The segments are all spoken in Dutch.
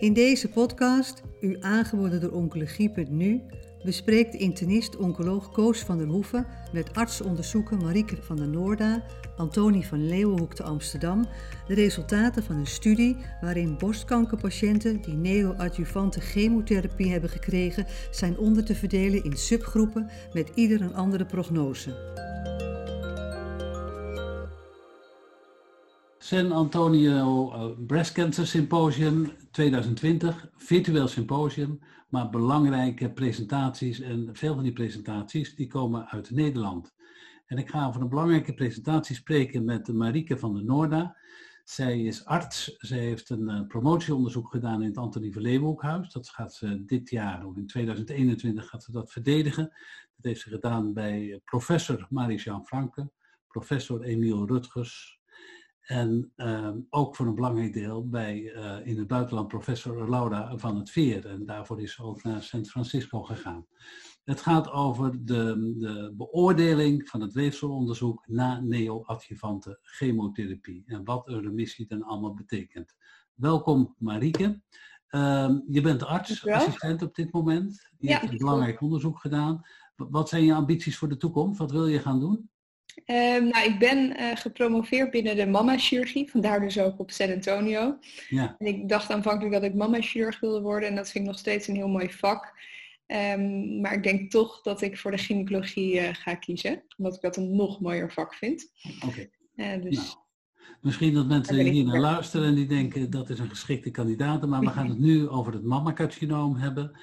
In deze podcast, u aangeboden door Oncologie.nu, bespreekt internist-oncoloog Koos van der Hoeven met artsenonderzoeker Marieke van der Noorda, Antonie van Leeuwenhoek te Amsterdam, de resultaten van een studie waarin borstkankerpatiënten die neoadjuvante chemotherapie hebben gekregen, zijn onder te verdelen in subgroepen met ieder een andere prognose. San Antonio uh, Breast Cancer Symposium 2020, virtueel symposium, maar belangrijke presentaties en veel van die presentaties die komen uit Nederland. En ik ga over een belangrijke presentatie spreken met Marieke van der Noorda. Zij is arts, zij heeft een uh, promotieonderzoek gedaan in het Antonie van Leeuwenhoekhuis. Dat gaat ze dit jaar, of in 2021 gaat ze dat verdedigen. Dat heeft ze gedaan bij professor Marie-Jean Franke, professor Emiel Rutgers, en ehm, ook voor een belangrijk deel bij eh, in het buitenland professor Laura van het Veer. En daarvoor is ze ook naar San Francisco gegaan. Het gaat over de, de beoordeling van het weefselonderzoek na neoadjuvante chemotherapie. En wat een remissie dan allemaal betekent. Welkom Marieke. Ehm, je bent artsassistent op dit moment. Je hebt een belangrijk onderzoek gedaan. Wat zijn je ambities voor de toekomst? Wat wil je gaan doen? Um, nou, ik ben uh, gepromoveerd binnen de mama-chirurgie, vandaar dus ook op San Antonio. Ja. En ik dacht aanvankelijk dat ik mama-chirurg wilde worden en dat vind ik nog steeds een heel mooi vak. Um, maar ik denk toch dat ik voor de gynaecologie uh, ga kiezen, omdat ik dat een nog mooier vak vind. Oké. Okay. Uh, dus... Nou, misschien dat mensen hier naar luisteren en die denken dat is een geschikte kandidaat, maar we gaan het nu over het mammacarcinoom hebben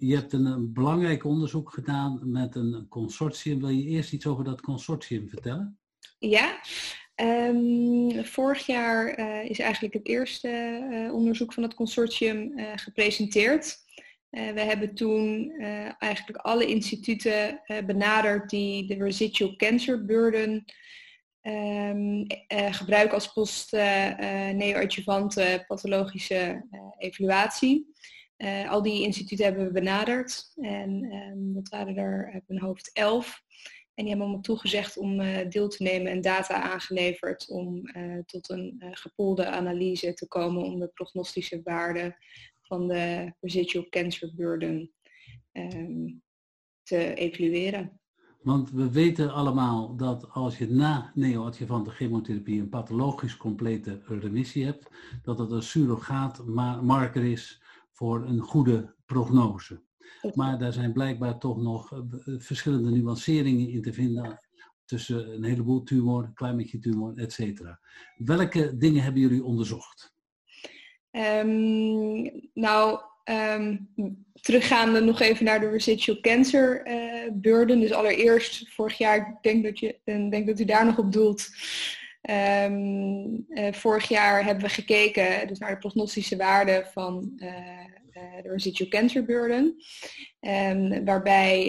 je hebt een, belangrijk onderzoek gedaan met een consortium. Wil je eerst iets over dat consortium vertellen? Ja, um, vorig jaar uh, is eigenlijk het eerste uh, onderzoek van het consortium uh, gepresenteerd. we hebben toen eigenlijk alle instituten benaderd die de residual cancer burden um, gebruiken als post-neoadjuvante pathologische evaluatie. Uh, al die instituten hebben we benaderd en um, dat waren er op een hoofd 11. En die hebben allemaal toegezegd om uh, deel te nemen en data aangeleverd om tot een gepoolde analyse te komen om de prognostische waarde van de residual cancer burden um, te evalueren. Want we weten allemaal dat als je na neoadjuvante chemotherapie een pathologisch complete remissie hebt, dat dat een surrogaat marker is voor een goede prognose. Maar daar zijn blijkbaar toch nog eh, verschillende nuanceringen in te vinden tussen een heleboel tumor, een klein beetje tumor, et cetera. Welke dingen hebben jullie onderzocht? Um, nou, um, teruggaande nog even naar de residual cancer uh, burden. Dus allereerst, vorig jaar, ik denk dat, je, denk dat u daar nog op doelt. Um, uh, vorig jaar hebben we gekeken dus naar de prognostische waarde van uh, uh, de residual cancer burden. Um, waarbij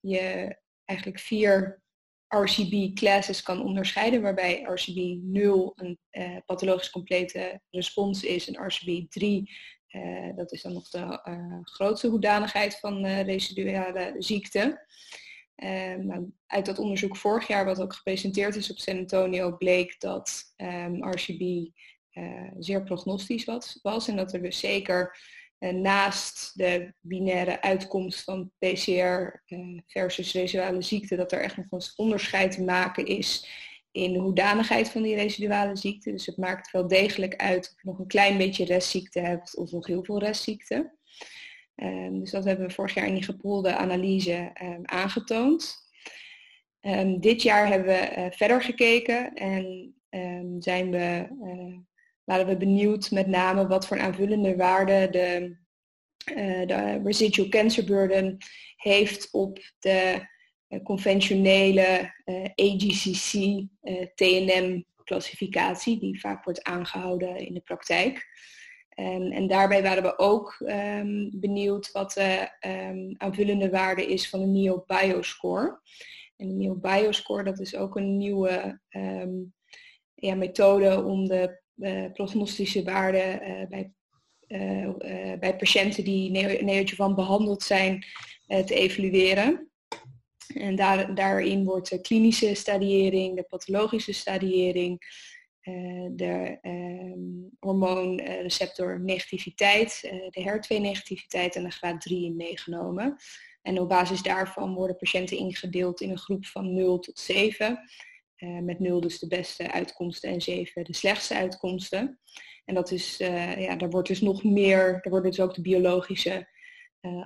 je eigenlijk vier RCB classes kan onderscheiden, waarbij RCB 0 een pathologisch complete respons is en RCB 3 dat is dan nog de grootste hoedanigheid van residuele ziekte. Um, nou, uit dat onderzoek vorig jaar, wat ook gepresenteerd is op San Antonio, bleek dat um, ehm, RCB eh, zeer prognostisch was, was, En dat er dus zeker uh, naast de binaire uitkomst van PCR eh, versus residuale ziekte, dat er echt nog een onderscheid te maken is in de hoedanigheid van die residuale ziekte. Dus het maakt wel degelijk uit of je nog een klein beetje restziekte hebt of nog heel veel restziekte. Um, dus dat hebben we vorig jaar in die gepoolde analyse um, aangetoond. Um, dit jaar hebben we uh, verder gekeken en zijn we, uh, waren we benieuwd met name wat voor aanvullende waarde de, uh, de residual cancer burden heeft op de conventionele AGCC TNM klassificatie die vaak wordt aangehouden in de praktijk. En, en daarbij waren we ook um, benieuwd wat de um, aanvullende waarde is van de NEO Bioscore. En de NEO Bioscore dat is ook een nieuwe ja, methode om de uh, prognostische waarde uh, bij, uh, bij patiënten die neoadjuvant behandeld zijn te evalueren. En daar, daarin wordt de klinische stadiëring, de pathologische stadiëring, eh, de um, hormoonreceptor negativiteit, de HER2-negativiteit en de graad 3 meegenomen. En op basis daarvan worden patiënten ingedeeld in een groep van 0 tot 7. met 0 dus de beste uitkomsten en 7 de slechtste uitkomsten. En dat is, ja, daar wordt dus nog meer, daar worden dus ook de biologische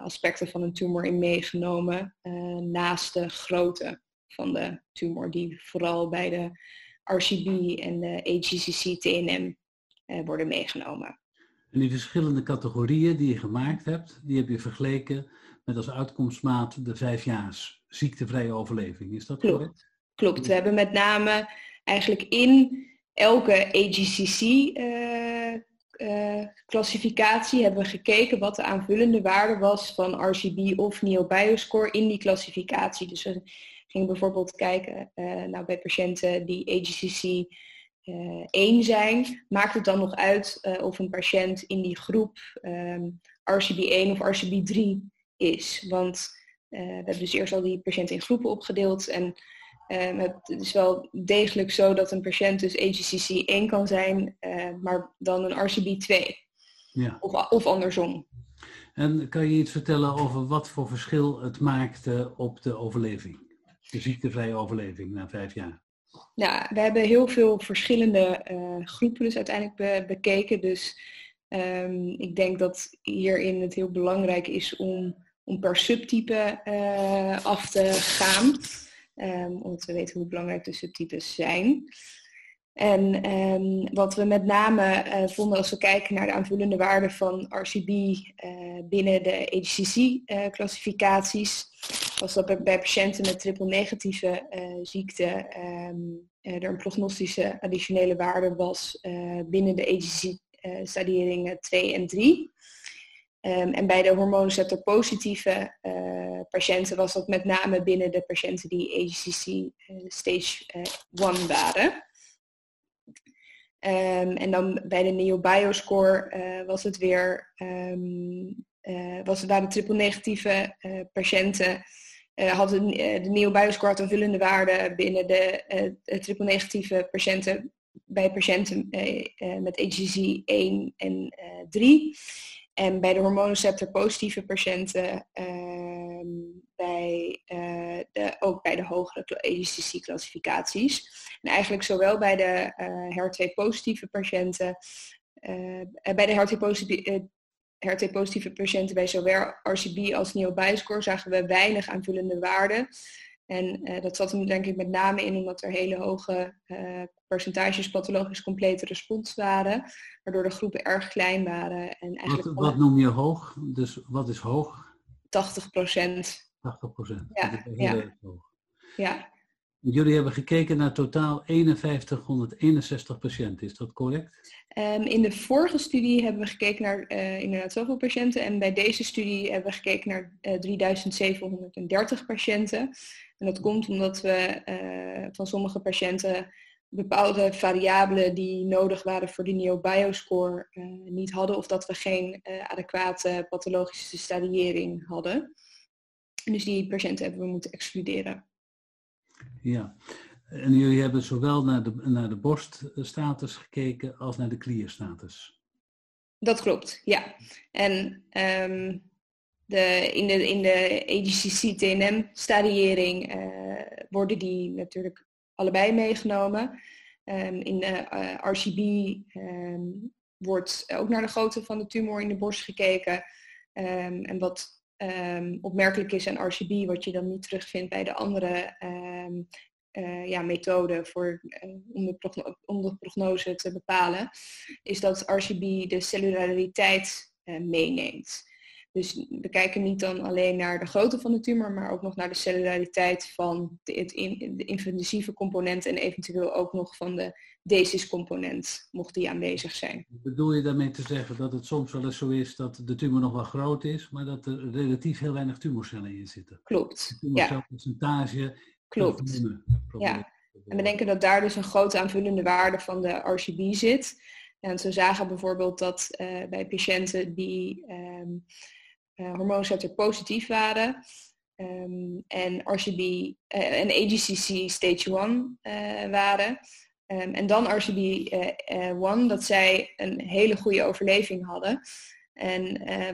aspecten van een tumor in meegenomen naast de grootte van de tumor die vooral bij de RCB en de AGCC-TNM eh, worden meegenomen. En die verschillende categorieën die je gemaakt hebt, die heb je vergeleken met als uitkomstmaat de vijfjaars ziektevrije overleving. Is dat Klopt. correct? Klopt. We hebben met name eigenlijk in elke AGCC uh, uh, klassificatie hebben we gekeken wat de aanvullende waarde was van RCB of NeoBioscore in die klassificatie. Dus we gingen bijvoorbeeld kijken uh, nou, bij patiënten die AGCC uh, eh, 1 zijn. Maakt het dan nog uit uh, of een patiënt in die groep um, ehm, RCB1 of RCB3 is? Want we hebben dus eerst al die patiënten in groepen opgedeeld en um, het is wel degelijk zo dat een patiënt dus AGCC 1 kan zijn, maar dan een RCB2. Ja. Of, of andersom. En kan je iets vertellen over wat voor verschil het maakte op de overleving? De ziektevrije overleving na vijf jaar? Nou, we hebben heel veel verschillende uh, groepen dus uiteindelijk bekeken. Dus um, ik denk dat hierin het heel belangrijk is om, om per subtype uh, af te gaan. Um, omdat we weten hoe belangrijk de subtypes zijn. En um, wat we met name uh, vonden als we kijken naar de aanvullende waarden van RCB binnen de AGCC-classificaties, uh, was dat bij, patiënten met triple-negatieve ziekte um, er een prognostische additionele waarde was binnen de AGCC-stadieringen 2 en 3. Um, en bij de hormoonreceptor-positieve patiënten was dat met name binnen de patiënten die AGCC stage 1 waren. Um, en dan bij de NeoBioscore was het weer, um, was waren triple negatieve uh, patiënten, hadden de NeoBioscore had aanvullende waarde binnen de triple negatieve patiënten bij patiënten met HCC 1 en 3. En bij de hormoonreceptor positieve patiënten ehm, bij, de, ook bij de hogere AGCC-classificaties. En eigenlijk zowel bij de uh, HER2-positieve patiënten, bij de HER2-positieve HER2-positieve patiënten bij zowel RCB als NeoBioscore zagen we weinig aanvullende waarden. En uh, dat zat hem denk ik met name in omdat er hele hoge uh, percentages pathologisch complete respons waren, waardoor de groepen erg klein waren. En eigenlijk wat, wat noem je hoog? Dus wat is hoog? 80 procent. 80 procent. Ja, ja. ja. Jullie hebben gekeken naar totaal 5161 patiënten, is dat correct? Um, in de vorige studie hebben we gekeken naar uh, inderdaad zoveel patiënten en bij deze studie hebben we gekeken naar uh, 3730 patiënten. En dat komt omdat we uh, van sommige patiënten bepaalde variabelen die nodig waren voor de NeoBioscore niet hadden of dat we geen adequate pathologische stadiëring hadden. Dus die patiënten hebben we moeten excluderen. Ja, en jullie hebben zowel naar de, naar de borststatus gekeken als naar de klierstatus. Dat klopt, ja. En um, de, in de, in de AGCC-TNM-stadiëring uh, worden die natuurlijk allebei meegenomen. Um, in de uh, RCB um, wordt ook naar de grootte van de tumor in de borst gekeken. En wat opmerkelijk is aan RCB, wat je dan niet terugvindt bij de andere uh, ja, methoden voor, uh, om, de prognose te bepalen, is dat RCB de cellulariteit uh, meeneemt. Dus we kijken niet dan alleen naar de grootte van de tumor, maar ook nog naar de cellulariteit van de, het in, de invasieve component en eventueel ook nog van de DESIS-component, mocht die aanwezig zijn. Bedoel je daarmee te zeggen dat het soms wel eens zo is dat de tumor nog wel groot is, maar dat er relatief heel weinig tumorcellen in zitten? Klopt. Tumorcelpercentage. Klopt. Ja. En we denken dat daar dus een grote aanvullende waarde van de RCB zit. En ze zagen bijvoorbeeld dat uh, bij patiënten die um, uh, hormoonreceptor positief waren um, en RCB uh, en AGCC stage 1 waren, Um, en dan RCB1, dat zij een hele goede overleving hadden. En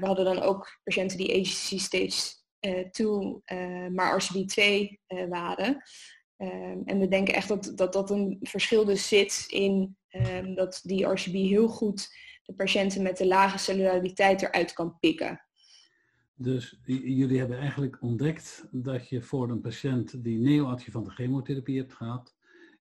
we hadden dan ook patiënten die AGC stage 2, maar RCB2 waren. Um, en we denken echt dat, dat dat een verschil dus zit in um, dat die RCB heel goed de patiënten met de lage cellulariteit eruit kan pikken. Dus jullie hebben eigenlijk ontdekt dat je voor een patiënt die neoadjuvante chemotherapie hebt gehad,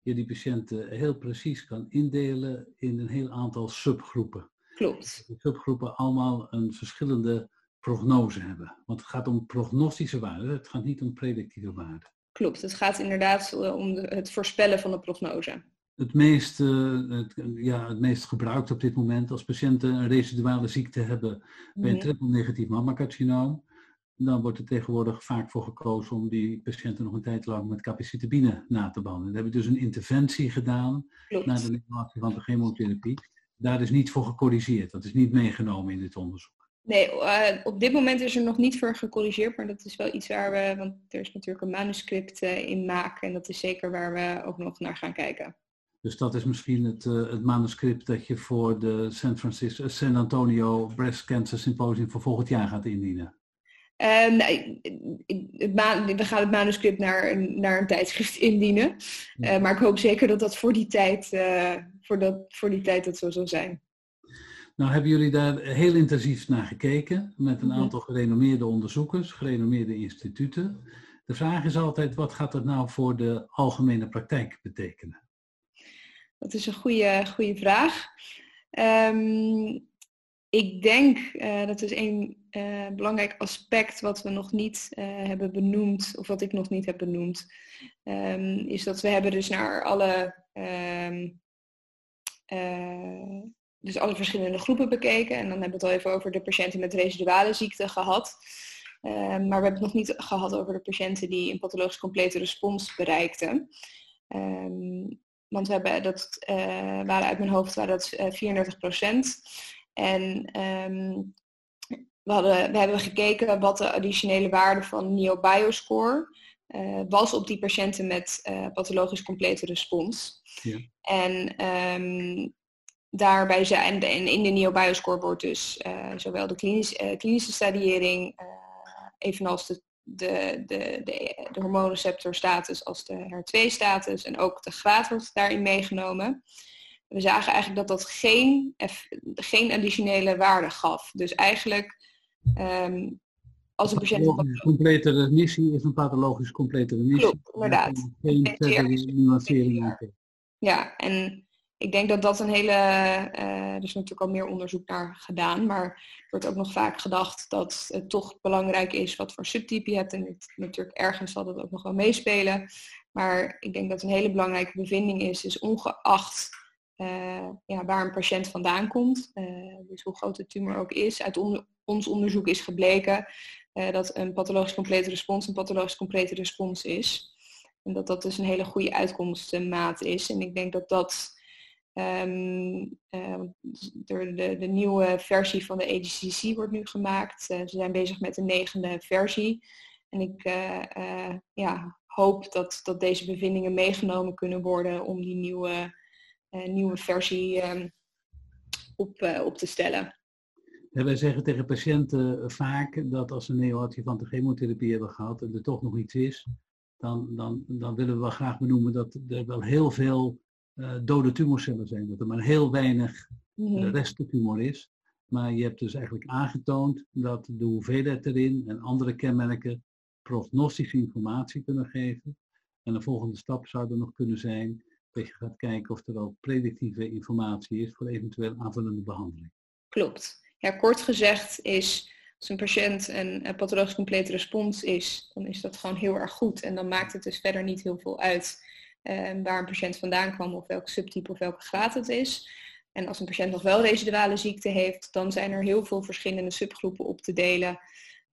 je die patiënten heel precies kan indelen in een heel aantal subgroepen. Klopt. Die subgroepen allemaal een verschillende prognose hebben. Want het gaat om prognostische waarden, het gaat niet om predictieve waarden. Klopt, het gaat inderdaad eh, om het voorspellen van de prognose. Het meest, uh, het, ja, het meest gebruikt op dit moment als patiënten een residuale ziekte hebben bij een mhm. triple-negatief mammacarcinoom, dan wordt er tegenwoordig vaak voor gekozen om die patiënten nog een tijd lang met capecitabine na te behandelen. Dan hebben we dus een interventie gedaan Klopt. naar de neerwaartse van de chemotherapie. Daar is niet voor gecorrigeerd. Dat is niet meegenomen in dit onderzoek. Nee, uh, op dit moment is er nog niet voor gecorrigeerd, maar dat is wel iets waar we, want er is natuurlijk een manuscript uh, in maken en dat is zeker waar we ook nog naar gaan kijken. Dus dat is misschien het, uh, het manuscript dat je voor de San, Francisco, San Antonio Breast Cancer Symposium voor volgend jaar gaat indienen. Het we gaan het manuscript naar een, naar een tijdschrift indienen. maar ik hoop zeker dat dat voor die tijd, voor dat, voor die tijd dat zo zal zijn. Nou hebben jullie daar heel intensief naar gekeken met een aantal gerenommeerde onderzoekers, gerenommeerde instituten. De vraag is altijd, wat gaat dat nou voor de algemene praktijk betekenen? Dat is een goede, goede vraag. Um, ik denk, uh, dat is een uh, belangrijk aspect wat we nog niet uh, hebben benoemd, of wat ik nog niet heb benoemd, um, is dat we hebben dus naar alle um, dus alle verschillende groepen bekeken. En dan hebben we het al even over de patiënten met residuale ziekte gehad. Ehm, maar we hebben het nog niet gehad over de patiënten die een pathologisch complete respons bereikten. Want we hebben dat waren uit mijn hoofd waren dat 34 eh, procent. En um, we, hadden, we hebben gekeken wat de additionele waarde van NeoBioscore uh, was op die patiënten met pathologisch complete respons. Ja. En daarbij zijn en in de NeoBioscore wordt dus uh, zowel de klinische, uh, klinische stadiëring, uh, evenals de, de, de, de, de hormoonreceptorstatus als de HER2-status en ook de graad wordt daarin meegenomen. We zagen eigenlijk dat dat geen, geen additionele waarde gaf. Dus eigenlijk um, als een patiënt... Een complete remissie is een pathologisch complete remissie. Klopt, inderdaad. Geen verdere nuancering Ja, en ik denk dat dat een hele, uh, er is natuurlijk al meer onderzoek naar gedaan, maar er wordt ook nog vaak gedacht dat het toch belangrijk is wat voor subtype je hebt. En het, natuurlijk ergens zal dat ook nog wel meespelen. Maar ik denk dat een hele belangrijke bevinding is, is ongeacht uh, ja, waar een patiënt vandaan komt, uh, dus hoe groot de tumor ook is, uit ons onderzoek is gebleken dat een pathologisch complete respons een pathologisch complete respons is. En dat dat dus een hele goede uitkomstmaat is. En ik denk dat dat Um, uh, de, de, de, nieuwe versie van de AGCC wordt nu gemaakt. Ze zijn bezig met de negende versie. En ik ja, hoop dat, dat deze bevindingen meegenomen kunnen worden om die nieuwe, nieuwe versie um, op, op te stellen. Ja, wij zeggen tegen patiënten vaak dat als ze neoadjuvante chemotherapie hebben gehad en er toch nog iets is, dan, dan, dan willen we wel graag benoemen dat er wel heel veel uh, dode tumorcellen zijn. Dat er maar heel weinig mm resttumor is. Maar je hebt dus eigenlijk aangetoond dat de hoeveelheid erin en andere kenmerken prognostische informatie kunnen geven. En de volgende stap zou er nog kunnen zijn je gaat kijken of er al predictieve informatie is voor eventueel aanvullende behandeling. Klopt. Ja, kort gezegd is als een patiënt een, een pathologisch complete respons is, dan is dat gewoon heel erg goed. En dan maakt het dus verder niet heel veel uit Ehm, waar een patiënt vandaan kwam of welke subtype of welke graad het is. En als een patiënt nog wel residuale ziekte heeft, dan zijn er heel veel verschillende subgroepen op te delen.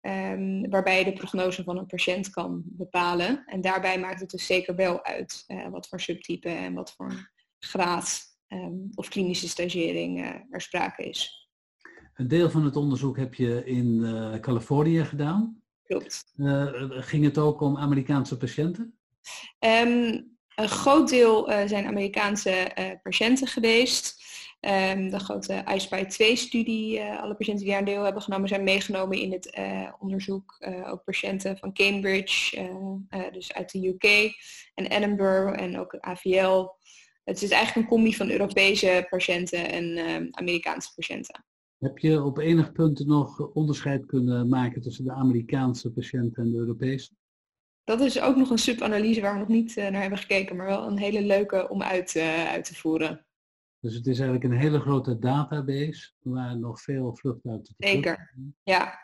Um, waarbij je de prognose van een patiënt kan bepalen. En daarbij maakt het dus zeker wel uit uh, wat voor subtype en wat voor graad um, of klinische stagering uh, er sprake is. Een deel van het onderzoek heb je in uh, Californië gedaan. Klopt. ging het ook om Amerikaanse patiënten? Um, Een groot deel zijn Amerikaanse patiënten geweest. Um, de grote iSpy 2-studie, alle patiënten die daar een deel hebben genomen, zijn meegenomen in het onderzoek. ook patiënten van Cambridge, dus uit de UK, en Edinburgh en ook AVL. Het is eigenlijk een combi van Europese patiënten en ehm, Amerikaanse patiënten. Heb je op enig punt nog onderscheid kunnen maken tussen de Amerikaanse patiënten en de Europese? Dat is ook nog een subanalyse waar we nog niet eh, naar hebben gekeken, maar wel een hele leuke om uit, uit te voeren. Dus het is eigenlijk een hele grote database waar nog veel vlucht uit te Zeker, ja.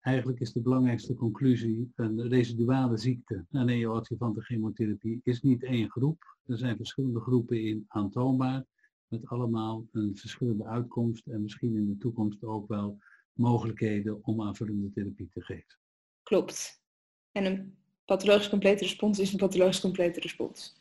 Eigenlijk is de belangrijkste conclusie een residuale ziekte aan neoadjuvante chemotherapie is niet één groep. Er zijn verschillende groepen in aantoonbaar met allemaal een verschillende uitkomst en misschien in de toekomst ook wel mogelijkheden om aanvullende therapie te geven. Klopt. En een pathologisch complete respons is een pathologisch complete respons.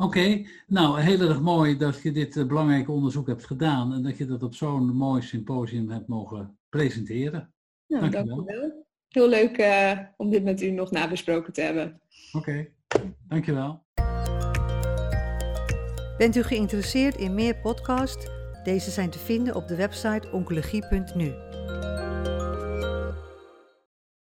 Oké, nou heel erg mooi dat je dit uh, belangrijke onderzoek hebt gedaan en dat je dat op zo'n mooi symposium hebt mogen presenteren. Nou, dank, dank wel. Heel leuk uh, om dit met u nog nabesproken te hebben. Oké, okay. dankjewel. Bent u geïnteresseerd in meer podcasts? Deze zijn te vinden op de website oncologie.nu.